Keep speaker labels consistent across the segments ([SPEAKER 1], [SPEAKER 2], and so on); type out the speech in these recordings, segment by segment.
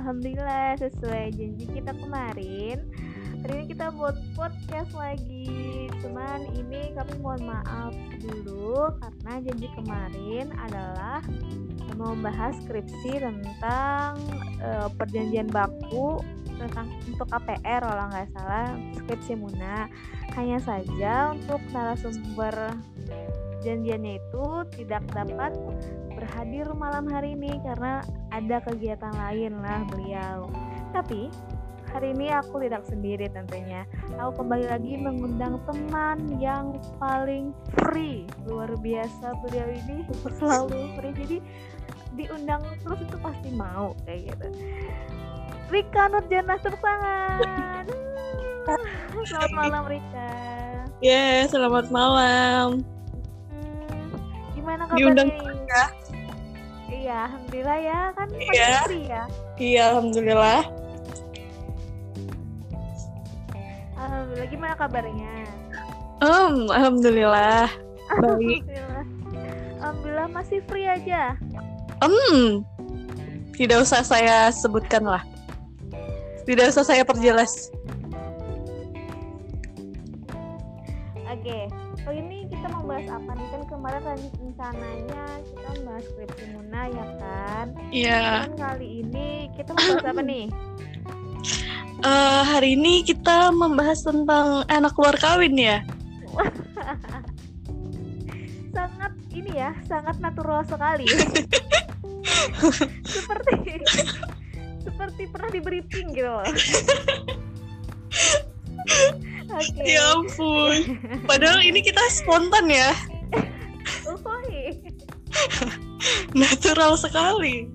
[SPEAKER 1] alhamdulillah sesuai janji kita kemarin. Hari ini kita buat podcast lagi. Cuman ini kami mohon maaf dulu karena janji kemarin adalah membahas skripsi tentang uh, perjanjian baku tentang untuk KPR kalau nggak salah skripsi Muna. Hanya saja untuk narasumber janjiannya itu tidak dapat berhadir malam hari ini karena ada kegiatan lain lah beliau. Tapi hari ini aku tidak sendiri tentunya. Aku kembali lagi mengundang teman yang paling free. Luar biasa beliau ini selalu free. Jadi diundang terus itu pasti mau kayak gitu. Rika Nurjana tersangan. Selamat malam Rika.
[SPEAKER 2] Ya, yeah, selamat malam
[SPEAKER 1] gimana kabarnya diundang ya iya alhamdulillah ya kan
[SPEAKER 2] iya.
[SPEAKER 1] Ya?
[SPEAKER 2] Iya alhamdulillah.
[SPEAKER 1] Alhamdulillah gimana kabarnya?
[SPEAKER 2] Um alhamdulillah.
[SPEAKER 1] Baik. Alhamdulillah. alhamdulillah masih free aja?
[SPEAKER 2] Um tidak usah saya sebutkan lah. Tidak usah saya perjelas.
[SPEAKER 1] Oke okay. oh ini kita mau bahas apa nih? Kan kemarin rencananya kita bahas skripsi Muna ya kan?
[SPEAKER 2] Iya.
[SPEAKER 1] Yeah. kali ini kita mau bahas apa nih?
[SPEAKER 2] Uh, hari ini kita membahas tentang anak luar kawin ya?
[SPEAKER 1] Sangat ini ya sangat natural sekali. Seperti seperti pernah di briefing gitu loh
[SPEAKER 2] okay. ya ampun. Padahal ini kita spontan ya. Natural sekali.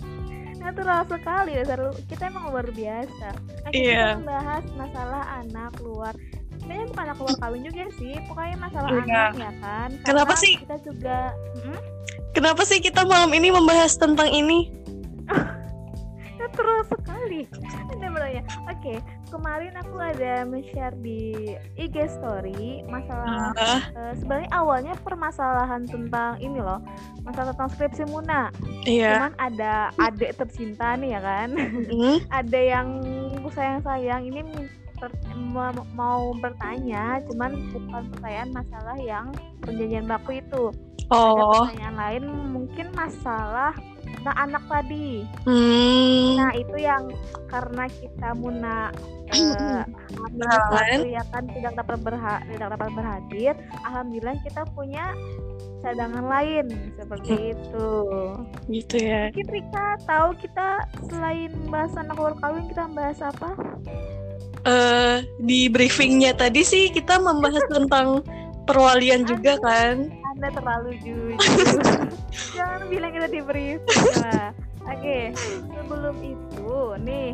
[SPEAKER 1] Natural sekali dasar kita emang luar biasa. Nah, kita yeah. membahas masalah anak luar. Sebenarnya bukan anak luar kawin juga sih. Pokoknya masalah yeah. anak ya kan?
[SPEAKER 2] Karena kenapa sih?
[SPEAKER 1] kita juga hmm?
[SPEAKER 2] kenapa sih kita malam ini membahas tentang ini
[SPEAKER 1] natural sekali ada bertanya oke okay, kemarin aku ada share di IG story masalah uh. uh, sebenarnya awalnya permasalahan tentang ini loh masalah tentang skripsi Muna
[SPEAKER 2] yeah.
[SPEAKER 1] cuman ada adik tercinta nih ya kan mm. ada yang sayang sayang ini per, mau bertanya cuman bukan pertanyaan masalah yang perjanjian baku itu
[SPEAKER 2] oh. ada
[SPEAKER 1] pertanyaan lain mungkin masalah tentang anak tadi.
[SPEAKER 2] Hmm.
[SPEAKER 1] Nah itu yang karena kita muna uh, satu ya kan tidak dapat berha tidak dapat berhadir. Alhamdulillah kita punya cadangan lain seperti itu.
[SPEAKER 2] Gitu ya.
[SPEAKER 1] Rika tahu kita selain bahas anak luar kawin kita bahas apa?
[SPEAKER 2] Uh, di briefingnya tadi sih kita membahas tentang perwalian juga kan
[SPEAKER 1] anda terlalu jujur. Jangan bilang kita di brief. Nah, Oke, okay. sebelum itu nih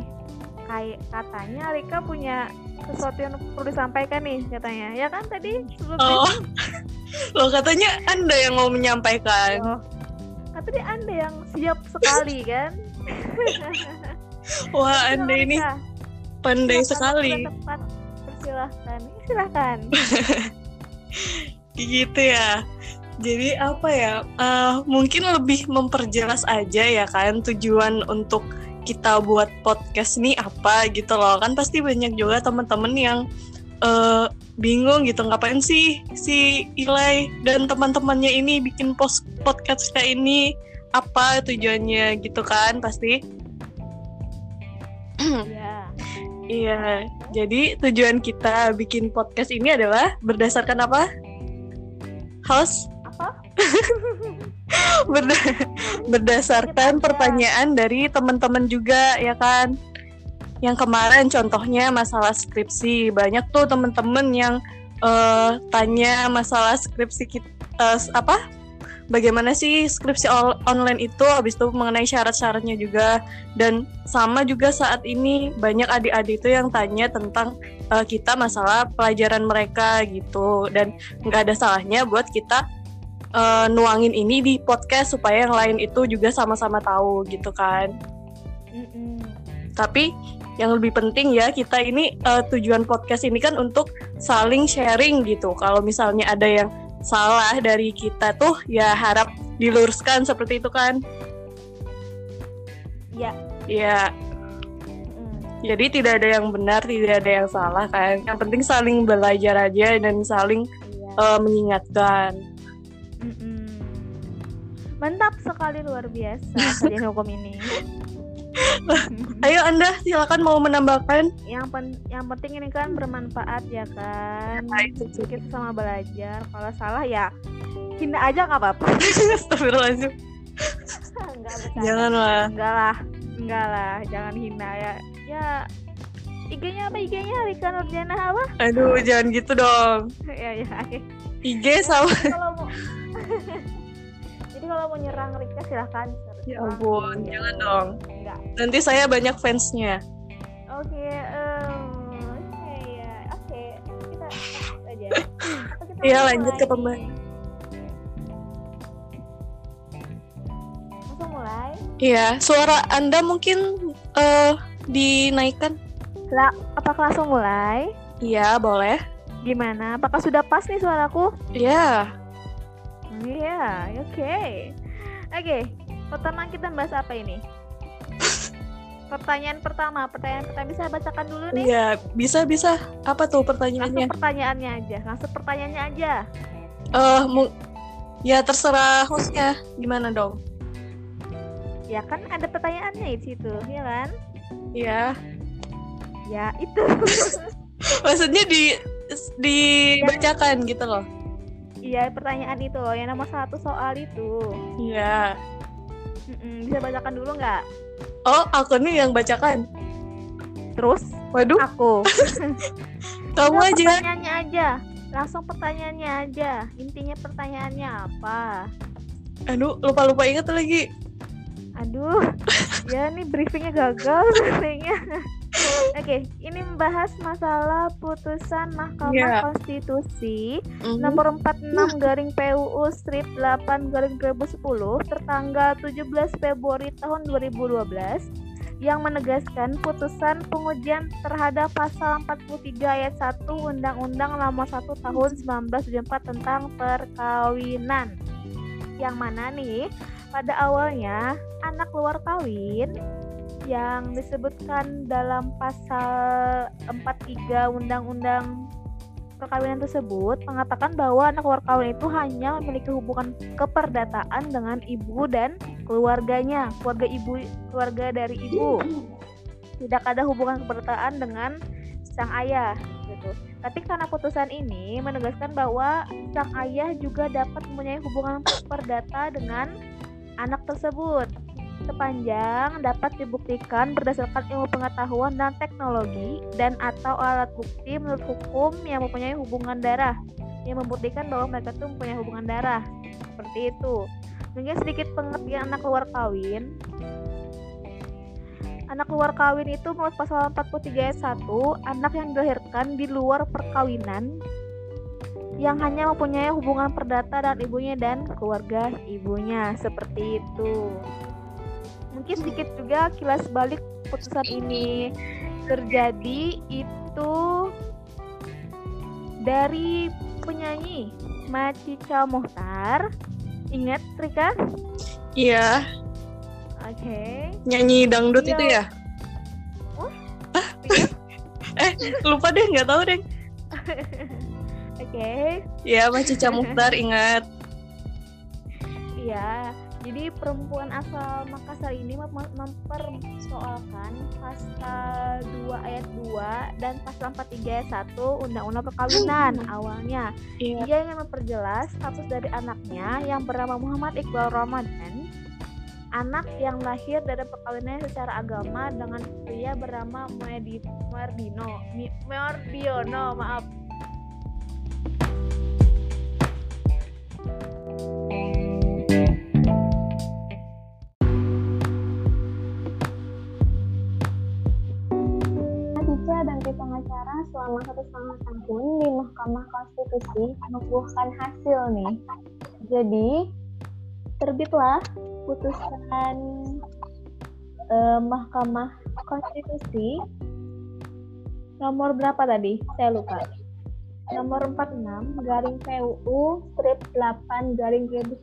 [SPEAKER 1] kayak katanya Rika punya sesuatu yang perlu disampaikan nih katanya. Ya kan tadi sebelum
[SPEAKER 2] Oh. Loh katanya Anda yang mau menyampaikan. Oh.
[SPEAKER 1] Katanya Anda yang siap sekali kan?
[SPEAKER 2] Wah, Anda ini pandai sekali.
[SPEAKER 1] Tepat. Persilahkan. Silahkan.
[SPEAKER 2] gitu ya jadi apa ya uh, mungkin lebih memperjelas aja ya kan tujuan untuk kita buat podcast ini apa gitu loh. Kan pasti banyak juga teman-teman yang uh, bingung gitu ngapain sih si Ilai dan teman-temannya ini bikin post podcast kayak ini? Apa tujuannya? Gitu kan pasti.
[SPEAKER 1] Iya.
[SPEAKER 2] Iya, jadi tujuan kita bikin podcast ini adalah berdasarkan apa? host
[SPEAKER 1] apa?
[SPEAKER 2] Berda berdasarkan pertanyaan dari teman-teman juga ya kan? Yang kemarin contohnya masalah skripsi. Banyak tuh teman-teman yang uh, tanya masalah skripsi kita uh, apa? Bagaimana sih skripsi online itu? Habis itu mengenai syarat-syaratnya juga. Dan sama juga saat ini banyak adik-adik itu yang tanya tentang uh, kita masalah pelajaran mereka gitu. Dan nggak ada salahnya buat kita uh, nuangin ini di podcast supaya yang lain itu juga sama-sama tahu gitu kan.
[SPEAKER 1] Mm -mm.
[SPEAKER 2] tapi yang lebih penting ya kita ini uh, tujuan podcast ini kan untuk saling sharing gitu. Kalau misalnya ada yang salah dari kita tuh ya harap diluruskan seperti itu kan.
[SPEAKER 1] Ya.
[SPEAKER 2] Ya. Jadi tidak ada yang benar, tidak ada yang salah kan. Yang penting saling belajar aja dan saling uh, mengingatkan.
[SPEAKER 1] Mantap sekali luar biasa kajian hukum ini.
[SPEAKER 2] Ayo Anda silakan mau menambahkan.
[SPEAKER 1] yang pen yang penting ini kan bermanfaat ya kan.
[SPEAKER 2] Nah.
[SPEAKER 1] Kita sama belajar. Kalau salah ya hina aja nggak apa-apa.
[SPEAKER 2] Astagfirullahaladzim.
[SPEAKER 1] Enggak bercanda.
[SPEAKER 2] Janganlah.
[SPEAKER 1] Enggak lah, enggak lah, jangan hina ya. Ya IG-nya apa IG-nya Rika Nurjana apa?
[SPEAKER 2] Aduh, jangan gitu dong.
[SPEAKER 1] ya ya. oke.
[SPEAKER 2] IG sama.
[SPEAKER 1] Kalau mau Jadi kalau mau nyerang Rika silahkan
[SPEAKER 2] Ya ampun, jangan dong.
[SPEAKER 1] Enggak.
[SPEAKER 2] Nanti saya banyak fansnya.
[SPEAKER 1] Oke, em, oke ya, oke. Kita lanjut aja. Kita
[SPEAKER 2] Iya, lanjut ke
[SPEAKER 1] mulai
[SPEAKER 2] pemba-
[SPEAKER 1] nih? Langsung mulai.
[SPEAKER 2] Iya, suara Anda mungkin eh dinaikkan.
[SPEAKER 1] Lah, apakah langsung mulai?
[SPEAKER 2] Iya, boleh.
[SPEAKER 1] Gimana? Apakah sudah pas nih suaraku?
[SPEAKER 2] Iya.
[SPEAKER 1] Iya, oke. Oke, pertama kita bahas apa ini? Pertanyaan pertama, pertanyaan pertama bisa bacakan dulu nih.
[SPEAKER 2] Iya, bisa bisa. Apa tuh
[SPEAKER 1] Langsung
[SPEAKER 2] pertanyaannya?
[SPEAKER 1] pertanyaannya aja, langsung pertanyaannya aja.
[SPEAKER 2] Eh, mu- ya terserah hostnya. Gimana dong?
[SPEAKER 1] Ya kan ada pertanyaannya di situ, ya kan?
[SPEAKER 2] Iya.
[SPEAKER 1] Ya itu.
[SPEAKER 2] Maksudnya di dibacakan gitu loh.
[SPEAKER 1] Iya pertanyaan itu loh, yang nomor satu soal itu.
[SPEAKER 2] Iya.
[SPEAKER 1] Bisa bacakan dulu nggak?
[SPEAKER 2] Oh, aku nih yang bacakan.
[SPEAKER 1] Terus
[SPEAKER 2] Waduh,
[SPEAKER 1] aku.
[SPEAKER 2] kamu
[SPEAKER 1] Udah,
[SPEAKER 2] aja.
[SPEAKER 1] Pertanyaannya aja. Langsung pertanyaannya aja. Intinya pertanyaannya apa?
[SPEAKER 2] Aduh, lupa-lupa inget lagi.
[SPEAKER 1] Aduh, ya nih briefingnya gagal sebenarnya. Oke, ini membahas masalah putusan Mahkamah
[SPEAKER 2] Iya.
[SPEAKER 1] Konstitusi
[SPEAKER 2] Mhm.
[SPEAKER 1] nomor 46 garing PUU strip 8 garing 2010 tertanggal 17 Februari tahun 2012 yang menegaskan putusan pengujian terhadap pasal 43 ayat 1 Undang-Undang Nomor 1 Tahun 1974 tentang perkawinan. Yang mana nih pada awalnya anak luar kawin yang disebutkan dalam pasal 43 Undang-Undang perkawinan tersebut mengatakan bahwa anak luar kawin itu hanya memiliki hubungan keperdataan dengan ibu dan keluarganya, keluarga ibu, keluarga dari ibu. Tidak ada hubungan keperdataan dengan sang ayah gitu. Tapi karena putusan ini menegaskan bahwa sang ayah juga dapat mempunyai hubungan perdata dengan anak tersebut. Sepanjang dapat dibuktikan berdasarkan ilmu pengetahuan dan teknologi dan atau alat bukti menurut hukum yang mempunyai hubungan darah yang membuktikan bahwa mereka itu mempunyai hubungan darah. Seperti itu. Mungkin sedikit pengertian anak luar kawin. Anak luar kawin itu menurut pasal 43 ayat 1 anak yang dilahirkan di luar perkawinan yang hanya mempunyai hubungan perdata dengan ibunya dan keluarga ibunya. Seperti itu. Mungkin sedikit juga kilas balik putusan ini. terjadi itu dari penyanyi Macica Mohtar. Ingat Rika?
[SPEAKER 2] Iya,
[SPEAKER 1] oke.
[SPEAKER 2] Nyanyi dangdut
[SPEAKER 1] Iya.
[SPEAKER 2] itu ya?
[SPEAKER 1] Oh,
[SPEAKER 2] eh, lupa deh, nggak tahu deh.
[SPEAKER 1] oke
[SPEAKER 2] Ya, Mas Cica Mukhtar ingat.
[SPEAKER 1] Iya, jadi perempuan asal Makassar ini mem- mempersoalkan pasal 2 ayat 2 dan pasal 43 ayat 1 Undang-Undang Perkawinan awalnya.
[SPEAKER 2] Iya.
[SPEAKER 1] Ia ingin memperjelas status dari anaknya yang bernama Muhammad Iqbal Ramadan, anak yang lahir dari perkawinan secara agama dengan pria bernama Muedi- Mardino, Mi- Mardiono, maaf.
[SPEAKER 3] Selama satu setengah tahun di Mahkamah Konstitusi membuahkan hasil nih. Jadi terbitlah putusan eh, Mahkamah Konstitusi nomor berapa tadi? Saya lupa. Nomor 46 garing PUU strip 8 garing 2010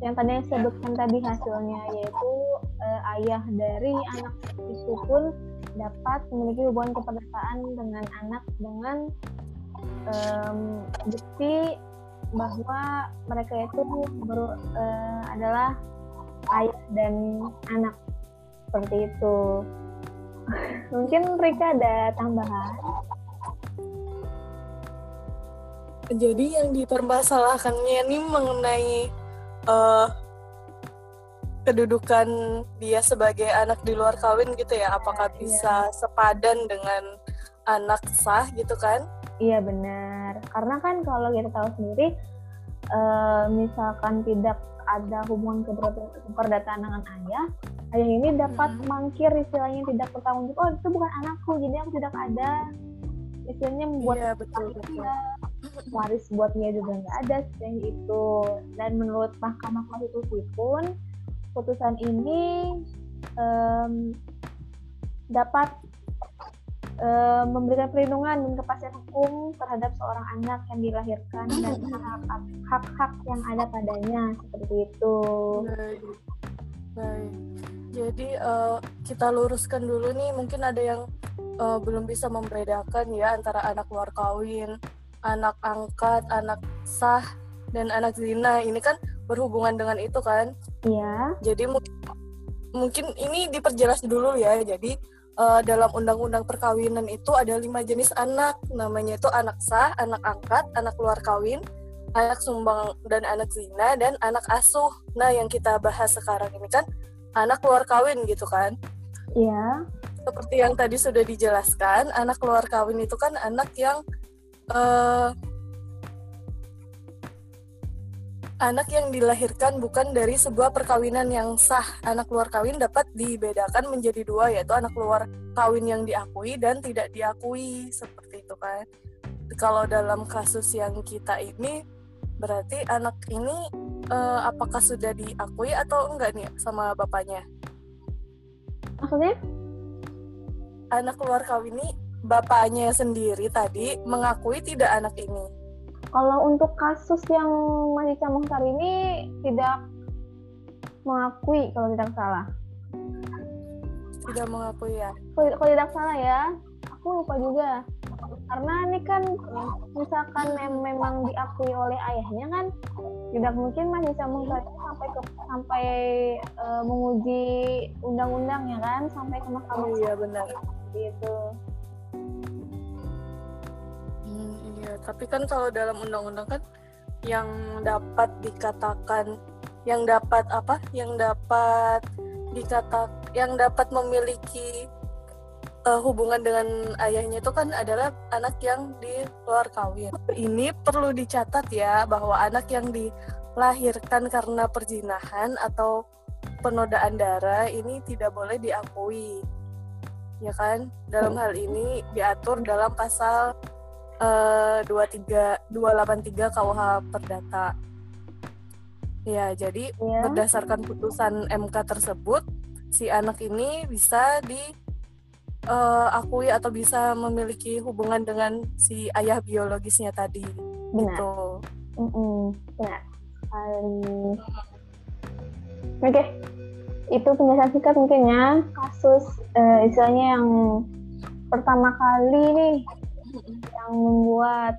[SPEAKER 3] yang tadi yang sebutkan tadi hasilnya yaitu eh, ayah dari anak itu pun dapat memiliki hubungan keperdataan dengan anak dengan um, bukti bahwa mereka itu ber, uh, adalah ayah dan anak seperti itu. Mungkin Rika ada tambahan?
[SPEAKER 2] Jadi yang dipermasalahkannya ini mengenai uh, kedudukan dia sebagai anak di luar kawin gitu ya apakah iya. bisa sepadan dengan anak sah gitu kan
[SPEAKER 3] iya benar karena kan kalau kita tahu sendiri uh, misalkan tidak ada hubungan keperdataan dengan ayah ayah ini dapat hmm. mangkir istilahnya tidak bertanggung jawab oh itu bukan anakku jadi aku tidak ada istilahnya membuat
[SPEAKER 2] iya, betul, betul.
[SPEAKER 3] waris buat dia juga nggak ada seperti itu dan menurut Mahkamah Konstitusi pun putusan ini um, dapat uh, memberikan perlindungan dan kepastian hukum terhadap seorang anak yang dilahirkan dan hak-hak yang ada padanya seperti itu.
[SPEAKER 2] Baik. Baik. Jadi uh, kita luruskan dulu nih mungkin ada yang uh, belum bisa membedakan ya antara anak luar kawin, anak angkat, anak sah dan anak zina. Ini kan berhubungan dengan itu kan.
[SPEAKER 3] Iya.
[SPEAKER 2] Jadi mungkin mungkin ini diperjelas dulu ya. Jadi uh, dalam undang-undang perkawinan itu ada lima jenis anak. Namanya itu anak sah anak angkat anak luar kawin anak sumbang dan anak zina dan anak asuh. Nah yang kita bahas sekarang ini kan anak luar kawin gitu kan.
[SPEAKER 3] Iya.
[SPEAKER 2] Seperti yang tadi sudah dijelaskan anak luar kawin itu kan anak yang uh, anak yang dilahirkan bukan dari sebuah perkawinan yang sah. Anak luar kawin dapat dibedakan menjadi dua, yaitu anak luar kawin yang diakui dan tidak diakui, seperti itu kan. Kalau dalam kasus yang kita ini, berarti anak ini uh, apakah sudah diakui atau enggak nih sama bapaknya?
[SPEAKER 3] Maksudnya?
[SPEAKER 2] Anak luar kawin ini bapaknya sendiri tadi mengakui tidak anak ini
[SPEAKER 3] kalau untuk kasus yang masih Muhtar ini tidak mengakui kalau tidak salah.
[SPEAKER 2] Tidak mengakui ya?
[SPEAKER 3] Kalau, kalau tidak salah ya, aku lupa juga. Karena ini kan misalkan mem memang diakui oleh ayahnya kan tidak mungkin masih Muhtar sampai ke sampai uh, menguji undang-undang ya kan sampai ke mahkamah.
[SPEAKER 2] Iya benar.
[SPEAKER 3] Gitu.
[SPEAKER 2] Tapi kan kalau dalam undang-undang kan yang dapat dikatakan yang dapat apa yang dapat dikata yang dapat memiliki uh, hubungan dengan ayahnya itu kan adalah anak yang di luar kawin. Ini perlu dicatat ya bahwa anak yang dilahirkan karena perzinahan atau penodaan darah ini tidak boleh diakui. Ya kan? Dalam hal ini diatur dalam pasal uh, 23 283 KUH Perdata. Ya, jadi ya. berdasarkan putusan MK tersebut, si anak ini bisa di uh, akui atau bisa memiliki hubungan dengan si ayah biologisnya tadi.
[SPEAKER 3] Benar. Gitu. Mm -mm. Benar. Um, Oke, okay. itu penjelasan singkat mungkin ya kasus uh, istilahnya yang pertama kali nih yang membuat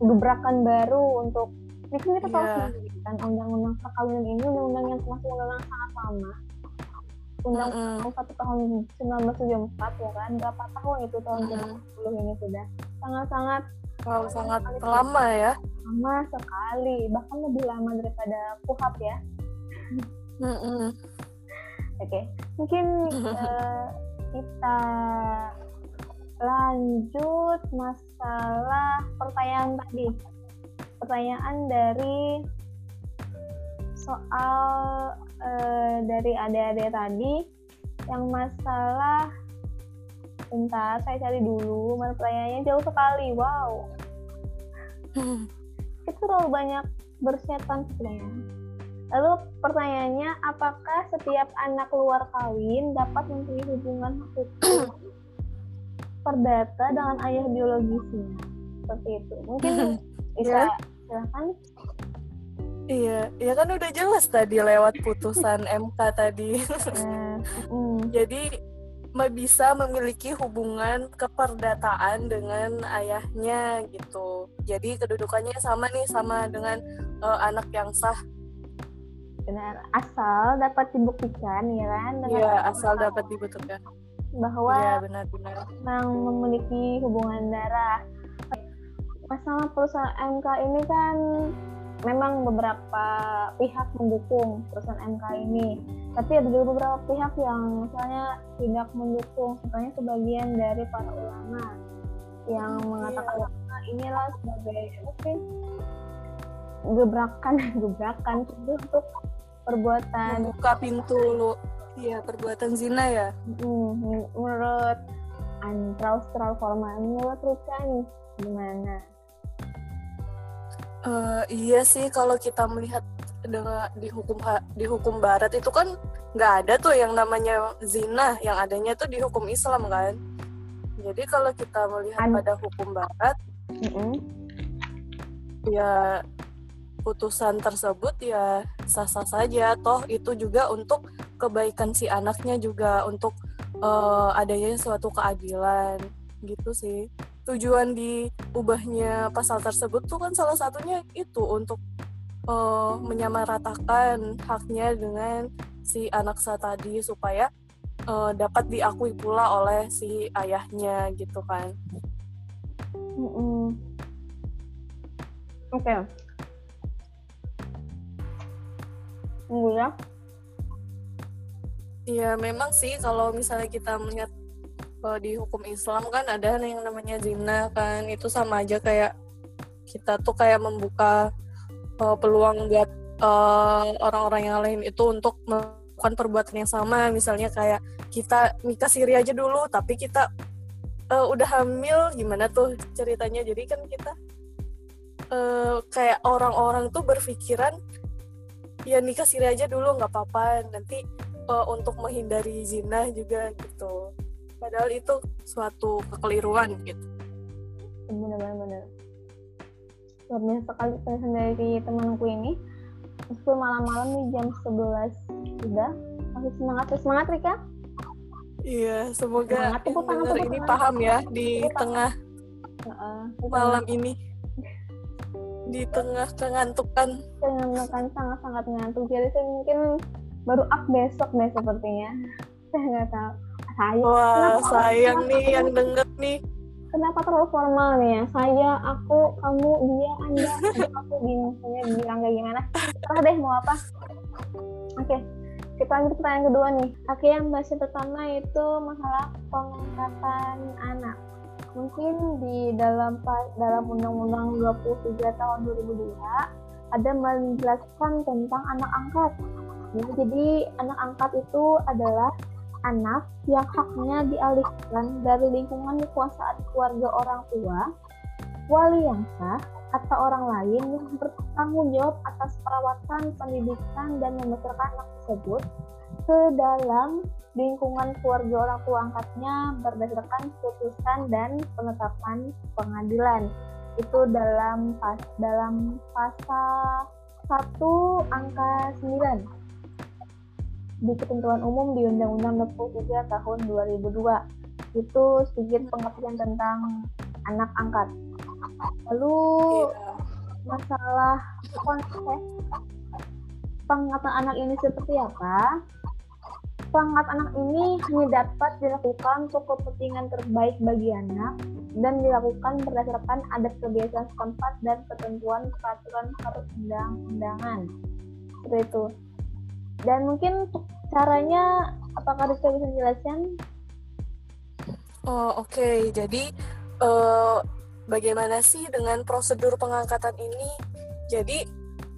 [SPEAKER 3] gebrakan baru untuk ini kan kita tahu yeah. sendiri kan undang-undang perkawinan ini undang-undang yang termasuk undang-undang sangat lama undang-undang mm -hmm. satu tahun 1974 ya kan berapa tahun itu tahun mm -hmm. ini sudah sangat-sangat
[SPEAKER 2] wow, sangat lama ya
[SPEAKER 3] lama sekali bahkan lebih lama daripada kuhap ya
[SPEAKER 2] mm oke
[SPEAKER 3] okay. mungkin uh, kita lanjut masalah pertanyaan tadi. Pertanyaan dari soal uh, dari adik-adik tadi yang masalah bentar saya cari dulu mana pertanyaannya? Jauh sekali wow. Itu terlalu banyak bersetan sebenarnya. Lalu pertanyaannya apakah setiap anak luar kawin dapat mempunyai hubungan hukum perdata dengan ayah biologisnya seperti itu mungkin bisa ya. silahkan
[SPEAKER 2] Iya, ya kan udah jelas tadi lewat putusan MK tadi. mm. Jadi bisa memiliki hubungan keperdataan dengan ayahnya gitu. Jadi kedudukannya sama nih sama dengan uh, anak yang sah.
[SPEAKER 3] Benar, asal dapat dibuktikan ya kan?
[SPEAKER 2] Iya, asal dapat dibuktikan
[SPEAKER 3] bahwa
[SPEAKER 2] ya, benar-benar
[SPEAKER 3] memang memiliki hubungan darah. Masalah perusahaan MK ini kan memang beberapa pihak mendukung perusahaan MK ini tapi ada juga beberapa pihak yang misalnya tidak mendukung contohnya sebagian dari para ulama yang mengatakan iya. inilah sebagai mungkin gebrakan gebrakan untuk perbuatan
[SPEAKER 2] membuka pintu lu iya perbuatan zina ya?
[SPEAKER 3] Hmm, menurut antral formal menurut Rika nih gimana?
[SPEAKER 2] Uh, iya sih kalau kita melihat dengan di hukum di hukum barat itu kan nggak ada tuh yang namanya zina yang adanya tuh di hukum Islam kan? Jadi kalau kita melihat An pada hukum barat mm -hmm. ya putusan tersebut ya sah-sah saja. Toh itu juga untuk kebaikan si anaknya juga untuk uh, adanya suatu keadilan gitu sih tujuan diubahnya pasal tersebut tuh kan salah satunya itu untuk uh, menyamaratakan haknya dengan si anak saya tadi supaya uh, dapat diakui pula oleh si ayahnya gitu kan.
[SPEAKER 3] Mm -mm. Oke. Okay. Tunggu ya.
[SPEAKER 2] Iya memang sih kalau misalnya kita melihat kalau di hukum Islam kan ada yang namanya zina kan. Itu sama aja kayak kita tuh kayak membuka uh, peluang buat eh, orang-orang yang lain itu untuk melakukan perbuatan yang sama. Misalnya kayak kita nikah siri aja dulu tapi kita uh, udah hamil gimana tuh ceritanya? Jadi kan kita uh, kayak orang-orang tuh berpikiran ya nikah siri aja dulu nggak apa-apa. Nanti uh, untuk menghindari zina juga gitu. Padahal itu suatu kekeliruan gitu.
[SPEAKER 3] Benar-benar luar biasa sekali penjelasan dari temanku ini. Meskipun malam-malam nih jam 11 sudah. Masih semangat semangat Rika?
[SPEAKER 2] Iya semoga semangat, tepuk tangan, tepuk ini paham ya di tepuk tengah uh, malam ini. Di tengah kengantukan
[SPEAKER 3] kengantukan sangat-sangat ngantuk. Jadi saya mungkin baru up besok deh sepertinya. Saya nggak tahu. Saya
[SPEAKER 2] wah kenapa sayang nih yang denger nih.
[SPEAKER 3] Kenapa terlalu formal nih? Ya saya aku kamu dia anda aku bingung saya bilang kayak gimana? Terus deh mau apa. Oke okay. kita lanjut pertanyaan kedua nih. Oke yang bahas pertama itu masalah pengangkatan anak. Mungkin di dalam dalam undang-undang 23 tahun 2002 ada menjelaskan tentang anak angkat ya, jadi anak angkat itu adalah anak yang haknya dialihkan dari lingkungan kekuasaan keluarga orang tua, wali yang sah, atau orang lain yang bertanggung jawab atas perawatan, pendidikan, dan membesarkan anak tersebut ke dalam lingkungan keluarga orang tua angkatnya berdasarkan putusan dan penetapan pengadilan. Itu dalam pas dalam pasal 1 angka 9 di ketentuan umum di Undang-Undang 23 tahun 2002 itu sedikit pengertian tentang anak angkat. Lalu yeah. masalah konsep pengangkatan anak ini seperti apa? Pengangkat anak ini hanya dapat dilakukan untuk kepentingan terbaik bagi anak dan dilakukan berdasarkan adat kebiasaan setempat dan ketentuan peraturan perundang-undangan. Seperti itu dan mungkin caranya apakah bisa bisa menjelaskan?
[SPEAKER 2] Oh oke, okay. jadi uh, bagaimana sih dengan prosedur pengangkatan ini? Jadi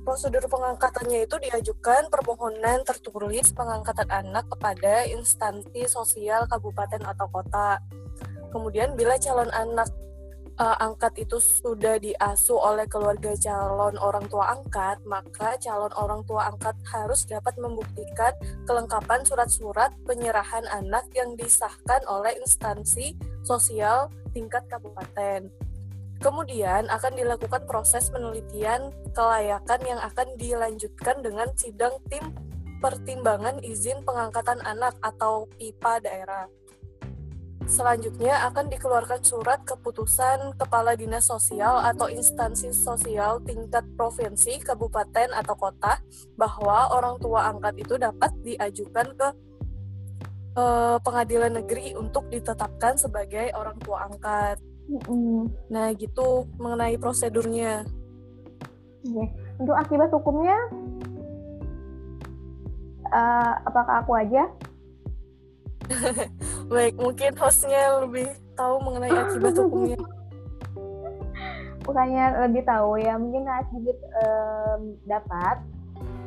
[SPEAKER 2] prosedur pengangkatannya itu diajukan permohonan tertulis pengangkatan anak kepada instansi sosial kabupaten atau kota. Kemudian bila calon anak uh, angkat itu sudah diasuh oleh keluarga calon orang tua angkat, maka calon orang tua angkat harus dapat membuktikan kelengkapan surat-surat penyerahan anak yang disahkan oleh instansi sosial tingkat kabupaten. Kemudian akan dilakukan proses penelitian kelayakan yang akan dilanjutkan dengan sidang tim pertimbangan izin pengangkatan anak atau PIPA daerah. Selanjutnya akan dikeluarkan surat keputusan Kepala Dinas Sosial atau instansi sosial tingkat provinsi, kabupaten, atau kota bahwa orang tua angkat itu dapat diajukan ke eh, pengadilan negeri untuk ditetapkan sebagai orang tua angkat. Nah, gitu mengenai prosedurnya.
[SPEAKER 3] Untuk akibat hukumnya, eh, apakah aku aja?
[SPEAKER 2] Baik, mungkin hostnya lebih tahu mengenai akibat hukumnya.
[SPEAKER 3] Bukannya lebih tahu ya, mungkin sedikit em, dapat.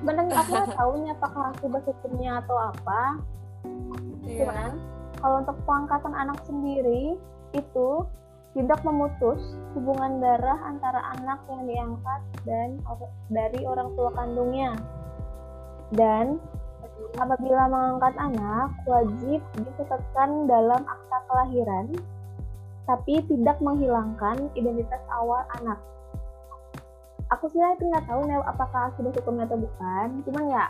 [SPEAKER 3] Sebenarnya aku nggak tahu nih apakah akibat hukumnya atau apa.
[SPEAKER 2] Iya.
[SPEAKER 3] Cuman kalau untuk pengangkatan anak sendiri itu tidak memutus hubungan darah antara anak yang diangkat dan dari orang tua kandungnya. Dan apabila mengangkat anak wajib dicatatkan dalam akta kelahiran tapi tidak menghilangkan identitas awal anak. Aku sih itu nggak tahu nih apakah akibat hukumnya atau bukan, cuman ya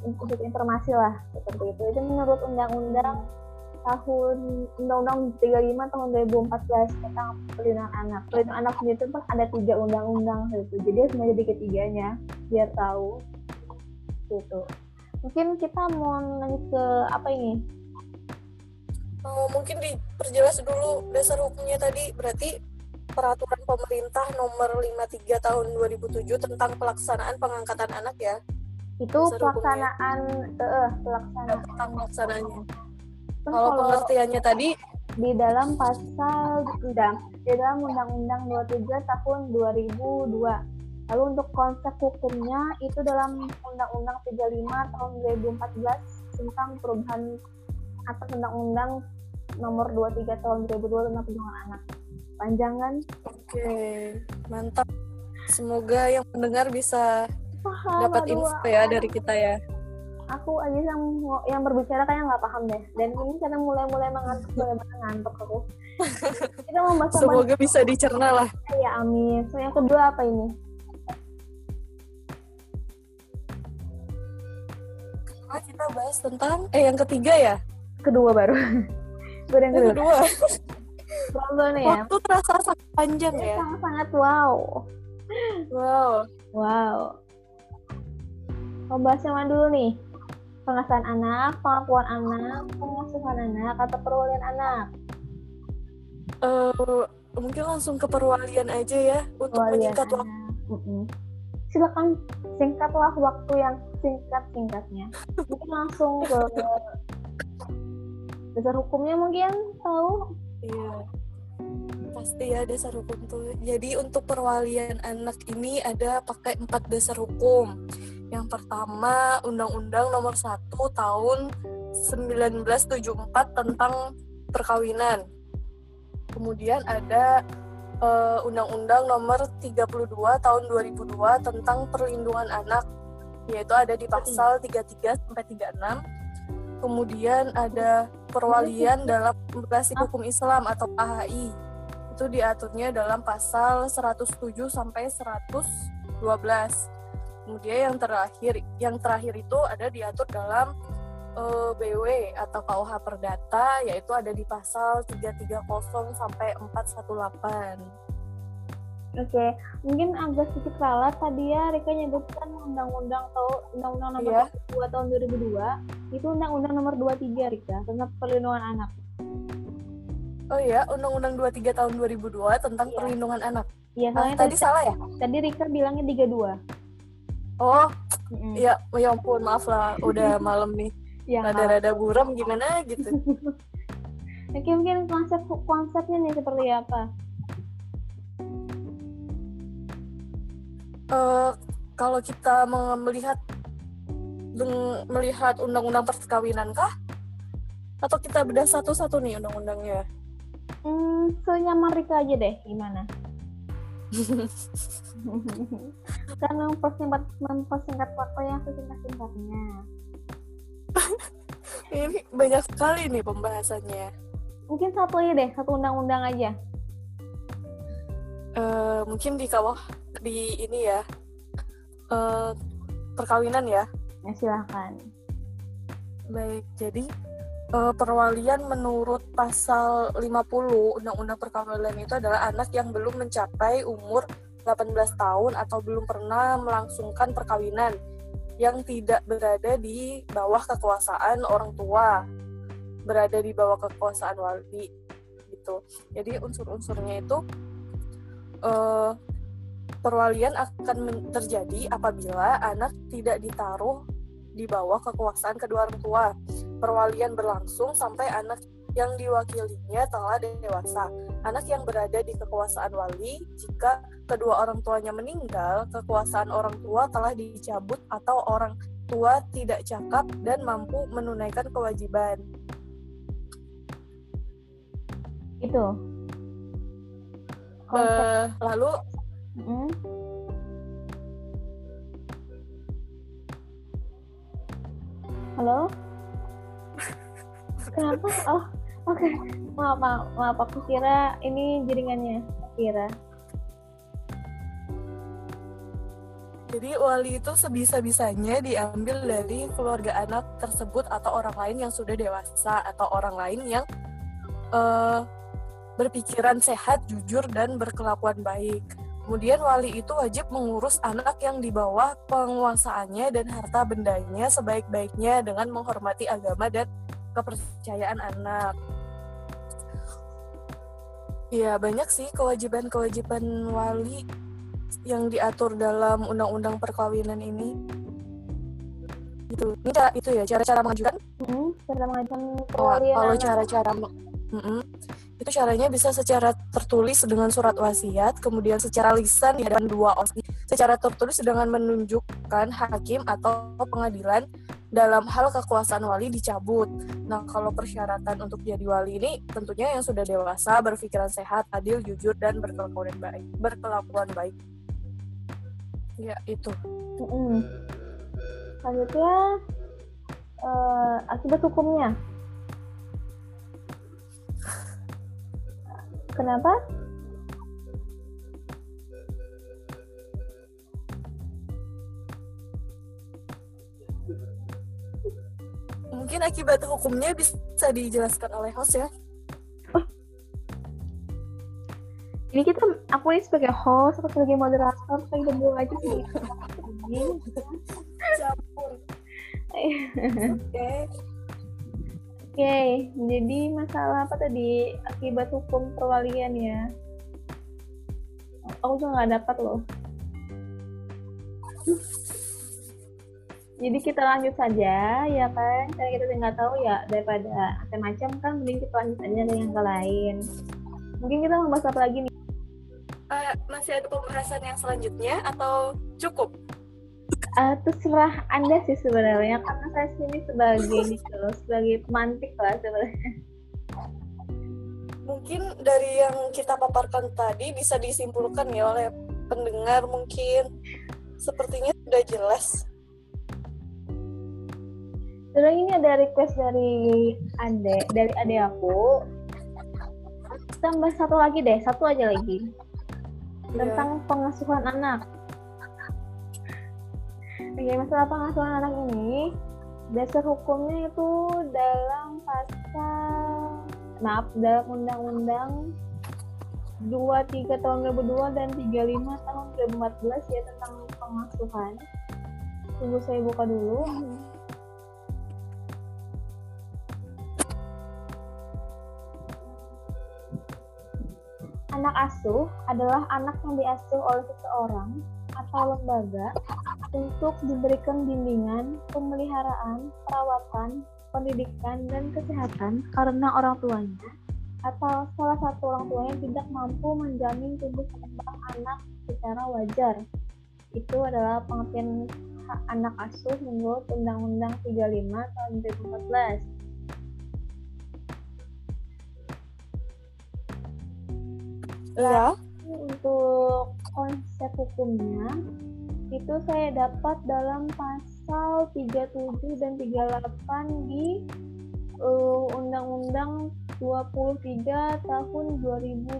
[SPEAKER 3] untuk informasi lah seperti itu. Itu menurut undang-undang tahun Undang-Undang 35 tahun 2014 tentang perlindungan anak. Perlindungan anak sendiri itu kan ada tiga undang-undang gitu. Jadi harus menjadi ketiganya biar tahu gitu. Mungkin kita mau lanjut ke apa ini?
[SPEAKER 2] Eh, mungkin diperjelas dulu dasar hukumnya tadi. Berarti peraturan pemerintah nomor 53 tahun 2007 tentang pelaksanaan pengangkatan anak ya.
[SPEAKER 3] Itu
[SPEAKER 2] Dasar
[SPEAKER 3] pelaksanaan eh pelaksanaan.
[SPEAKER 2] Tentang pelaksanaannya
[SPEAKER 3] Terus
[SPEAKER 2] kalau pengertiannya tadi?
[SPEAKER 3] di dalam pasal undang di dalam Undang-Undang 23 tahun 2002. Lalu untuk konsep hukumnya itu dalam Undang-Undang 35 tahun 2014 tentang perubahan atas Undang-Undang nomor 23 tahun 2002 tentang perlindungan anak. Panjangan.
[SPEAKER 2] Oke mantap. Semoga yang mendengar bisa
[SPEAKER 3] paham
[SPEAKER 2] dapat
[SPEAKER 3] aduh,
[SPEAKER 2] info ya dari kita ya.
[SPEAKER 3] Aku aja yang yang berbicara kayak nggak paham deh. Dan ini karena mulai-mulai mengantuk mulai ngantuk aku. Kita mau bahas
[SPEAKER 2] semoga bisa dicerna lah.
[SPEAKER 3] Ya amin. So yang kedua apa ini
[SPEAKER 2] Nah, kita bahas tentang eh yang ketiga ya?
[SPEAKER 3] Kedua baru. Baru yang kedua.
[SPEAKER 2] kedua.
[SPEAKER 3] Nih ya.
[SPEAKER 2] Waktu terasa sangat panjang ya?
[SPEAKER 3] Sangat sangat wow.
[SPEAKER 2] Wow.
[SPEAKER 3] Wow. Mau bahas yang mana dulu nih? Pengasuhan anak pengakuan anak pengasuhan anak atau perwalian anak?
[SPEAKER 2] Eh, mungkin langsung ke perwalian aja ya untuk
[SPEAKER 3] perwalian
[SPEAKER 2] menyingkat waktu.
[SPEAKER 3] anak. Mm-mm. silakan singkatlah waktu yang singkat singkatnya mungkin langsung ke dasar hukumnya mungkin tahu
[SPEAKER 2] Iya. Pasti ya dasar hukum tuh. Jadi untuk perwalian anak ini ada pakai empat dasar hukum. Yang pertama Undang-Undang Nomor 1 Tahun 1974 tentang perkawinan. Kemudian ada eh, Undang-Undang Nomor 32 Tahun 2002 tentang perlindungan anak, yaitu ada di pasal 33 sampai 36 kemudian ada perwalian dalam basic hukum Islam atau KHI itu diaturnya dalam pasal 107 sampai 112 kemudian yang terakhir yang terakhir itu ada diatur dalam eh, BW atau KUH Perdata yaitu ada di pasal 330 sampai 418
[SPEAKER 3] Oke, mungkin agak sedikit ralat tadi ya Rika nyebutkan undang-undang atau undang-undang nomor
[SPEAKER 2] Iya.
[SPEAKER 3] 2 tahun 2002 itu undang-undang nomor 23 Rika tentang perlindungan anak.
[SPEAKER 2] Oh iya, Undang-Undang 23 tahun 2002 tentang
[SPEAKER 3] Iya.
[SPEAKER 2] perlindungan anak.
[SPEAKER 3] Iya,
[SPEAKER 2] Ah,
[SPEAKER 3] soalnya
[SPEAKER 2] tadi
[SPEAKER 3] tadi,
[SPEAKER 2] salah ya?
[SPEAKER 3] tadi Rika bilangnya 32.
[SPEAKER 2] Oh, iya, ya ampun, maaf lah, udah malam nih.
[SPEAKER 3] Iya,
[SPEAKER 2] Rada-rada buram gimana gitu.
[SPEAKER 3] Oke, mungkin konsep konsepnya nih seperti apa?
[SPEAKER 2] Eh, kalau kita me- melihat melihat undang-undang perkawinan kah? Atau kita bedah satu-satu nih undang-undangnya?
[SPEAKER 3] Hmm, senyaman Rika aja deh, gimana? kan mempersingkat mempersingkat waktu yang sesingkat-singkatnya.
[SPEAKER 2] Ini banyak sekali nih pembahasannya.
[SPEAKER 3] Mungkin satu aja deh, satu undang-undang aja.
[SPEAKER 2] Eh, mungkin di kawah di ini ya eh, perkawinan ya.
[SPEAKER 3] Ya silahkan.
[SPEAKER 2] Baik, jadi uh, perwalian menurut pasal 50 Undang-Undang Perkawinan itu adalah anak yang belum mencapai umur 18 tahun atau belum pernah melangsungkan perkawinan yang tidak berada di bawah kekuasaan orang tua, berada di bawah kekuasaan wali gitu. Jadi unsur-unsurnya itu uh, perwalian akan terjadi apabila anak tidak ditaruh di bawah kekuasaan kedua orang tua. Perwalian berlangsung sampai anak yang diwakilinya telah dewasa. Anak yang berada di kekuasaan wali jika kedua orang tuanya meninggal, kekuasaan orang tua telah dicabut atau orang tua tidak cakap dan mampu menunaikan kewajiban.
[SPEAKER 3] Itu.
[SPEAKER 2] Uh, lalu hmm?
[SPEAKER 3] Halo? Kenapa? Oh, oke. Okay. Maaf, maaf, maaf. Aku kira ini jaringannya. Kira.
[SPEAKER 2] Jadi wali itu sebisa-bisanya diambil dari keluarga anak tersebut atau orang lain yang sudah dewasa atau orang lain yang uh, berpikiran sehat, jujur, dan berkelakuan baik. Kemudian wali itu wajib mengurus anak yang di bawah penguasaannya dan harta bendanya sebaik-baiknya dengan menghormati agama dan kepercayaan anak. Ya, banyak sih kewajiban-kewajiban wali yang diatur dalam undang-undang perkawinan ini. Itu, ini cara itu ya cara-cara mengajukan.
[SPEAKER 3] Hmm, cara mengajukan
[SPEAKER 2] perwalian. Kalau cara-cara mm -mm, itu caranya bisa secara tertulis dengan surat wasiat, kemudian secara lisan di hadapan dua orang, secara tertulis dengan menunjukkan hakim atau pengadilan dalam hal kekuasaan wali dicabut. Nah, kalau persyaratan untuk jadi wali ini tentunya yang sudah dewasa, berpikiran sehat, adil, jujur, dan berkelakuan baik. Berkelakuan baik. Ya, itu.
[SPEAKER 3] Mm -hmm. Selanjutnya, uh, akibat hukumnya. Kenapa?
[SPEAKER 2] mungkin akibat hukumnya bisa dijelaskan oleh host ya. Oh.
[SPEAKER 3] Ini kita, aku ini sebagai host atau sebagai moderator, sebagai berdua aja sih.
[SPEAKER 2] Campur.
[SPEAKER 3] Oke. Oke, jadi masalah apa tadi? Akibat hukum perwalian ya? Aku juga nggak dapat loh. Jadi kita lanjut saja ya kan? Karena kita nggak tahu ya daripada macam-macam kan mending kita lanjut saja dengan yang lain. Mungkin kita mau bahas apa lagi nih?
[SPEAKER 2] Uh, masih ada pembahasan yang selanjutnya atau cukup
[SPEAKER 3] uh, terserah anda sih sebenarnya karena saya sini sebagai gitu sebagai pemantik lah sebenarnya
[SPEAKER 2] mungkin dari yang kita paparkan tadi bisa disimpulkan ya oleh pendengar mungkin sepertinya sudah jelas
[SPEAKER 3] Terus ini ada request dari ade, dari ade aku. Tambah satu lagi deh, satu aja lagi. Yeah. Tentang pengasuhan anak. Oke, masalah pengasuhan anak ini, dasar hukumnya itu dalam pasal, maaf, dalam undang-undang 23 tahun 2002 dan 35 tahun 2014 ya tentang pengasuhan. Tunggu saya buka dulu. Anak asuh adalah anak yang diasuh oleh seseorang atau lembaga untuk diberikan bimbingan, pemeliharaan, perawatan, pendidikan, dan kesehatan karena orang tuanya atau salah satu orang tuanya tidak mampu menjamin tumbuh kembang anak secara wajar. Itu adalah pengertian hak anak asuh menurut Undang-Undang 35 tahun 2014.
[SPEAKER 2] Iya.
[SPEAKER 3] Untuk konsep hukumnya itu saya dapat dalam pasal 37 dan 38 di uh, Undang-Undang 23 tahun 2002.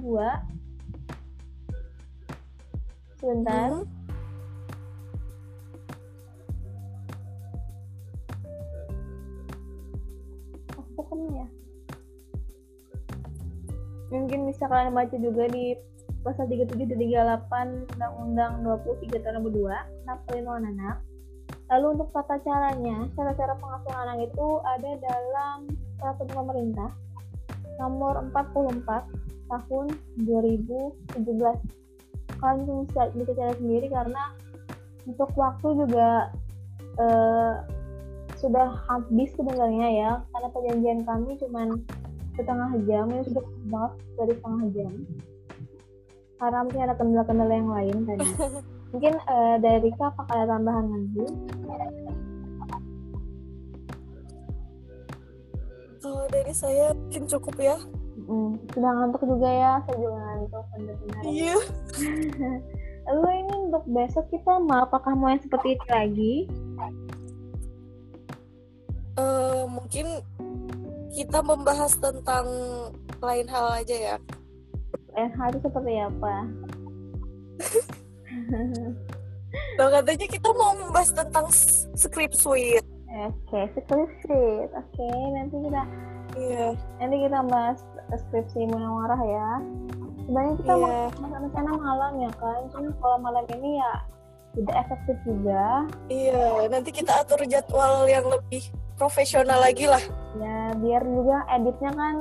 [SPEAKER 3] Sebentar. Hmm. Aku. Ya. Mungkin bisa kalian baca juga di pasal 37 dan 38 Undang-Undang 23 tahun 2002 tentang perlindungan anak. Lalu untuk tata caranya, cara-cara pengasuhan anak itu ada dalam peraturan pemerintah nomor 44 tahun 2017. Kalian bisa bisa cari sendiri karena untuk waktu juga eh, sudah habis sebenarnya ya karena perjanjian kami cuma setengah jam ini sudah banget dari setengah jam karena mungkin ada kendala-kendala yang lain tadi mungkin uh, dari Rika apakah ada tambahan lagi
[SPEAKER 2] Kalau dari saya mungkin cukup ya.
[SPEAKER 3] Hmm, sudah ngantuk juga ya, saya juga ngantuk benar-benar.
[SPEAKER 2] Iya.
[SPEAKER 3] Lalu ini untuk besok kita mau apakah mau yang seperti ini lagi?
[SPEAKER 2] Eh, mungkin kita membahas tentang lain hal aja ya.
[SPEAKER 3] Hal itu seperti apa?
[SPEAKER 2] Loh, katanya kita mau membahas tentang script suite.
[SPEAKER 3] Oke, skripsi. Oke, nanti kita
[SPEAKER 2] Iya.
[SPEAKER 3] nanti kita bahas skripsi Munawarah ya. Sebenarnya kita
[SPEAKER 2] Iya.
[SPEAKER 3] mau mau rencana malam ya kan, cuma kalau malam ini ya tidak efektif juga.
[SPEAKER 2] Iya, nanti kita atur jadwal yang lebih profesional lagi lah.
[SPEAKER 3] Ya biar juga editnya kan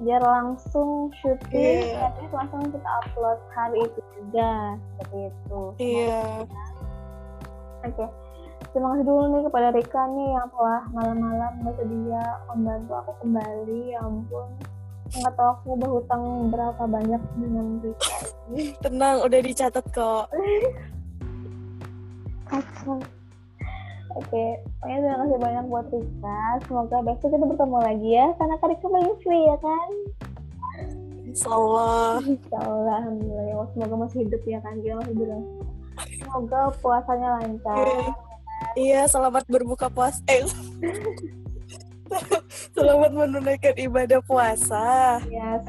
[SPEAKER 3] biar langsung syuting, edit langsung kita upload hari itu juga seperti itu.
[SPEAKER 2] Iya.
[SPEAKER 3] Oke. Terima kasih dulu nih kepada Rika nih yang telah malam-malam bersedia membantu aku kembali. Ya ampun. Nggak tahu aku berhutang berapa banyak dengan Rika.
[SPEAKER 2] Tenang, udah dicatat kok.
[SPEAKER 3] Oke. Oke, pokoknya terima kasih banyak buat Rika. Semoga besok kita bertemu lagi ya. Karena Kak Rika paling free ya kan?
[SPEAKER 2] Insya Allah.
[SPEAKER 3] Insya Allah, Alhamdulillah. Ya, semoga masih hidup ya kan? Masih bilang. Semoga puasanya lancar.
[SPEAKER 2] Iya, selamat berbuka puasa. Eh, selamat menunaikan ibadah puasa.
[SPEAKER 3] Yes.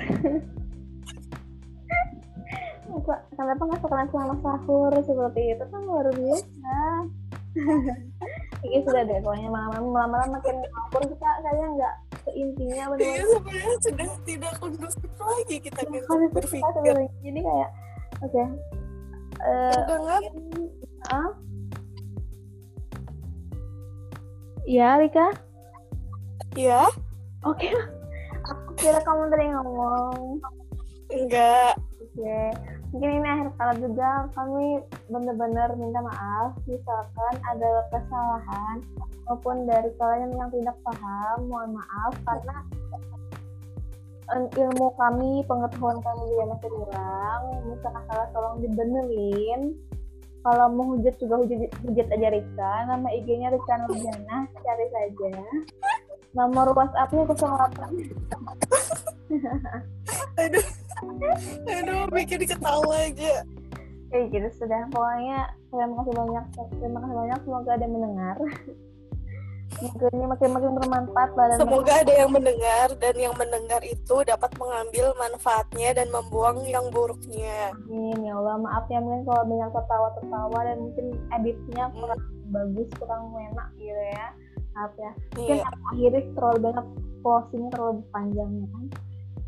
[SPEAKER 3] Kenapa nggak sekarang selama sahur seperti itu kan luar biasa. Ini sudah deh pokoknya malam malam makin sahur kita kayaknya nggak ke intinya
[SPEAKER 2] Iya, sebenarnya sudah tidak kondusif lagi kita gitu
[SPEAKER 3] kita
[SPEAKER 2] berpikir.
[SPEAKER 3] jadi kayak oke
[SPEAKER 2] Udah nggak?
[SPEAKER 3] ah ya Rika?
[SPEAKER 2] Ya,
[SPEAKER 3] oke. Aku kira kamu tadi ngomong.
[SPEAKER 2] Enggak.
[SPEAKER 3] Oke, mungkin ini akhir kala juga kami benar-benar minta maaf misalkan ada kesalahan maupun dari kalian yang tidak paham, mohon maaf karena eh, ilmu kami, pengetahuan kami juga masih kurang. Misalkan salah tolong dibenerin. Kalau mau hujat juga hujat, hujat aja Rika. Nama IG-nya Rika Nurjana, cari saja. Nomor WhatsApp-nya 08
[SPEAKER 2] Aduh, aduh, bikin ketawa aja.
[SPEAKER 3] Oke, gitu sudah. Pokoknya terima kasih banyak. Terima kasih banyak. Semoga ada yang mendengar. Semoga ini makin-makin bermanfaat lah dan
[SPEAKER 2] Semoga ada yang mendengar dan yang mendengar itu dapat mengambil manfaatnya dan membuang yang buruknya.
[SPEAKER 3] makin ya Allah maaf ya mungkin kalau banyak tertawa-tertawa dan mungkin editnya kurang bagus, kurang enak gitu ya. Maaf ya. Mungkin aku akhiri terlalu banyak postingnya terlalu panjang ya kan.